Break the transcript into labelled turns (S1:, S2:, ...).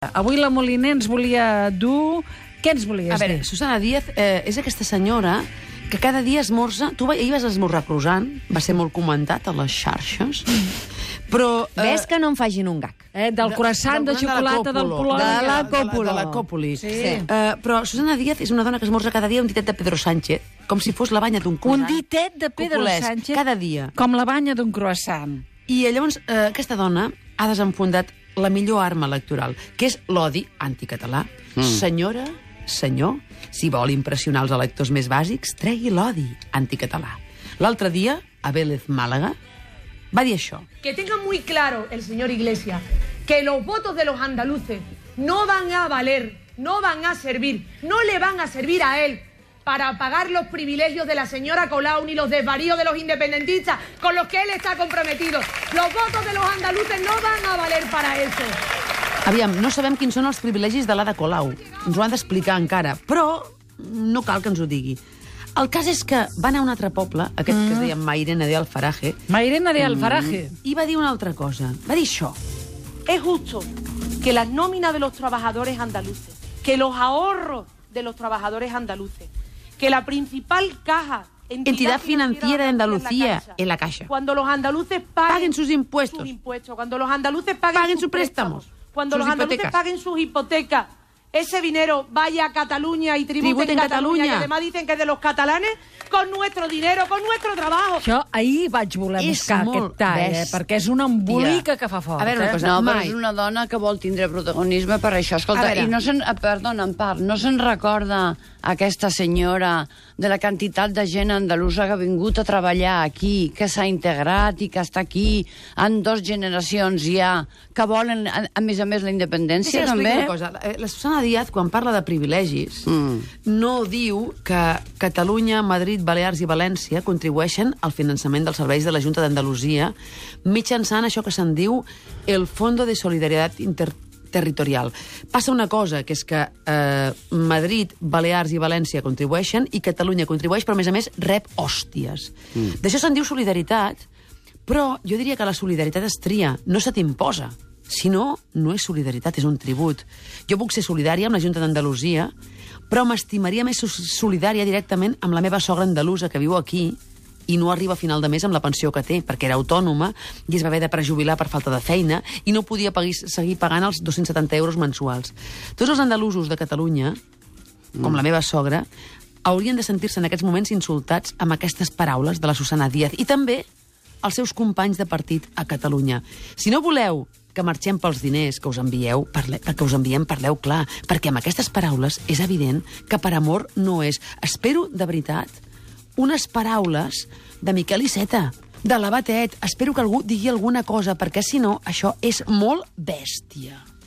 S1: Avui la Moliner ens volia dur... Què ens volies
S2: A veure,
S1: dir?
S2: Susana Díaz eh, és aquesta senyora que cada dia esmorza... Tu va- ahir vas esmorzar croissant, va ser molt comentat a les xarxes, però... eh,
S3: Ves que no em facin un gag.
S1: Eh, del croissant de,
S2: del
S1: xocolata del Polònia.
S3: De la
S2: de la,
S3: Còpolo.
S2: de la Còpoli.
S1: Sí.
S2: Eh, però Susana Díaz és una dona que esmorza cada dia un ditet de Pedro Sánchez, com si fos la banya d'un
S1: Un
S2: croissant.
S1: ditet de Pedro
S2: Copolesc,
S1: Sánchez.
S2: Cada dia.
S1: Com la banya d'un croissant.
S2: I llavors eh, aquesta dona ha desenfundat la millor arma electoral, que és l'odi anticatalà. Mm. Senyora, senyor, si vol impressionar els electors més bàsics, tregui l'odi anticatalà. L'altre dia, a Vélez Màlaga, va dir això.
S4: Que tenga muy claro el señor Iglesias que los votos de los andaluces no van a valer, no van a servir, no le van a servir a él para pagar los privilegios de la señora Colau ni los desvaríos de los independentistas con los que él está comprometido. Los votos de los andaluces no van a valer para eso.
S2: Aviam, no sabem quins són els privilegis de l'Ada Colau. Ens ho han d'explicar encara, però no cal que ens ho digui. El cas és que va anar a un altre poble, aquest mm. que es deia Mairena de Alfaraje,
S1: Mairena de Alfaraje.
S2: i va dir una altra cosa. Va dir això.
S4: Es justo que las nóminas de los trabajadores andaluces, que los ahorros de los trabajadores andaluces, que la principal caja
S2: Entidad financiera de Andalucía, en la Caixa.
S4: Cuando los andaluces paguen,
S2: Paguen sus impuestos.
S4: sus impuestos, cuando los andaluces paguen,
S2: Paguen
S4: sus
S2: préstamos,
S4: cuando
S2: sus
S4: los andaluces paguen sus hipotecas, ese dinero vaya a Cataluña y tribute
S2: Tribute
S4: en
S2: en
S4: Cataluña,
S2: Cataluña.
S4: y además dicen que es de los catalanes, con nuestro dinero, con nuestro trabajo.
S1: Jo ahir vaig voler
S2: És
S1: buscar
S2: molt
S1: aquest tall, eh, perquè és una embolica que fa fort.
S2: A veure una
S1: eh?
S5: No, però
S2: mai.
S5: és una dona que vol tindre protagonisme per això. Escolta,
S2: veure.
S5: i no se'n... eh, Perdona, en part, no se'n recorda aquesta senyora de la quantitat de gent andalusa que ha vingut a treballar aquí, que s'ha integrat i que està aquí en dos generacions ja, que volen, a, a més a més, la independència,
S2: expliqui
S5: també?
S2: una cosa. Eh, La Susana Díaz, quan parla de privilegis,
S5: Mm.
S2: no diu que Catalunya, Madrid, Balears i València contribueixen al finançament dels serveis de la Junta d'Andalusia mitjançant això que se'n diu el Fondo de Solidaritat Interterritorial. Passa una cosa, que és que eh, Madrid, Balears i València contribueixen i Catalunya contribueix, però a més a més rep hòsties. Mm. D'això se'n diu solidaritat, però jo diria que la solidaritat es tria, no se t'imposa. Si no, no és solidaritat, és un tribut. Jo puc ser solidària amb la Junta d'Andalusia, però m'estimaria més so- solidària directament amb la meva sogra andalusa que viu aquí i no arriba a final de mes amb la pensió que té, perquè era autònoma i es va haver de prejubilar per falta de feina i no podia pagui, seguir pagant els 270 euros mensuals. Tots els andalusos de Catalunya, com la meva sogra, haurien de sentir-se en aquests moments insultats amb aquestes paraules de la Susana Díaz i també els seus companys de partit a Catalunya. Si no voleu que marxem pels diners que us envieu, parle, que us enviem, parleu clar, perquè amb aquestes paraules és evident que per amor no és. Espero, de veritat, unes paraules de Miquel Iceta, de la Batet. Espero que algú digui alguna cosa, perquè si no, això és molt bèstia.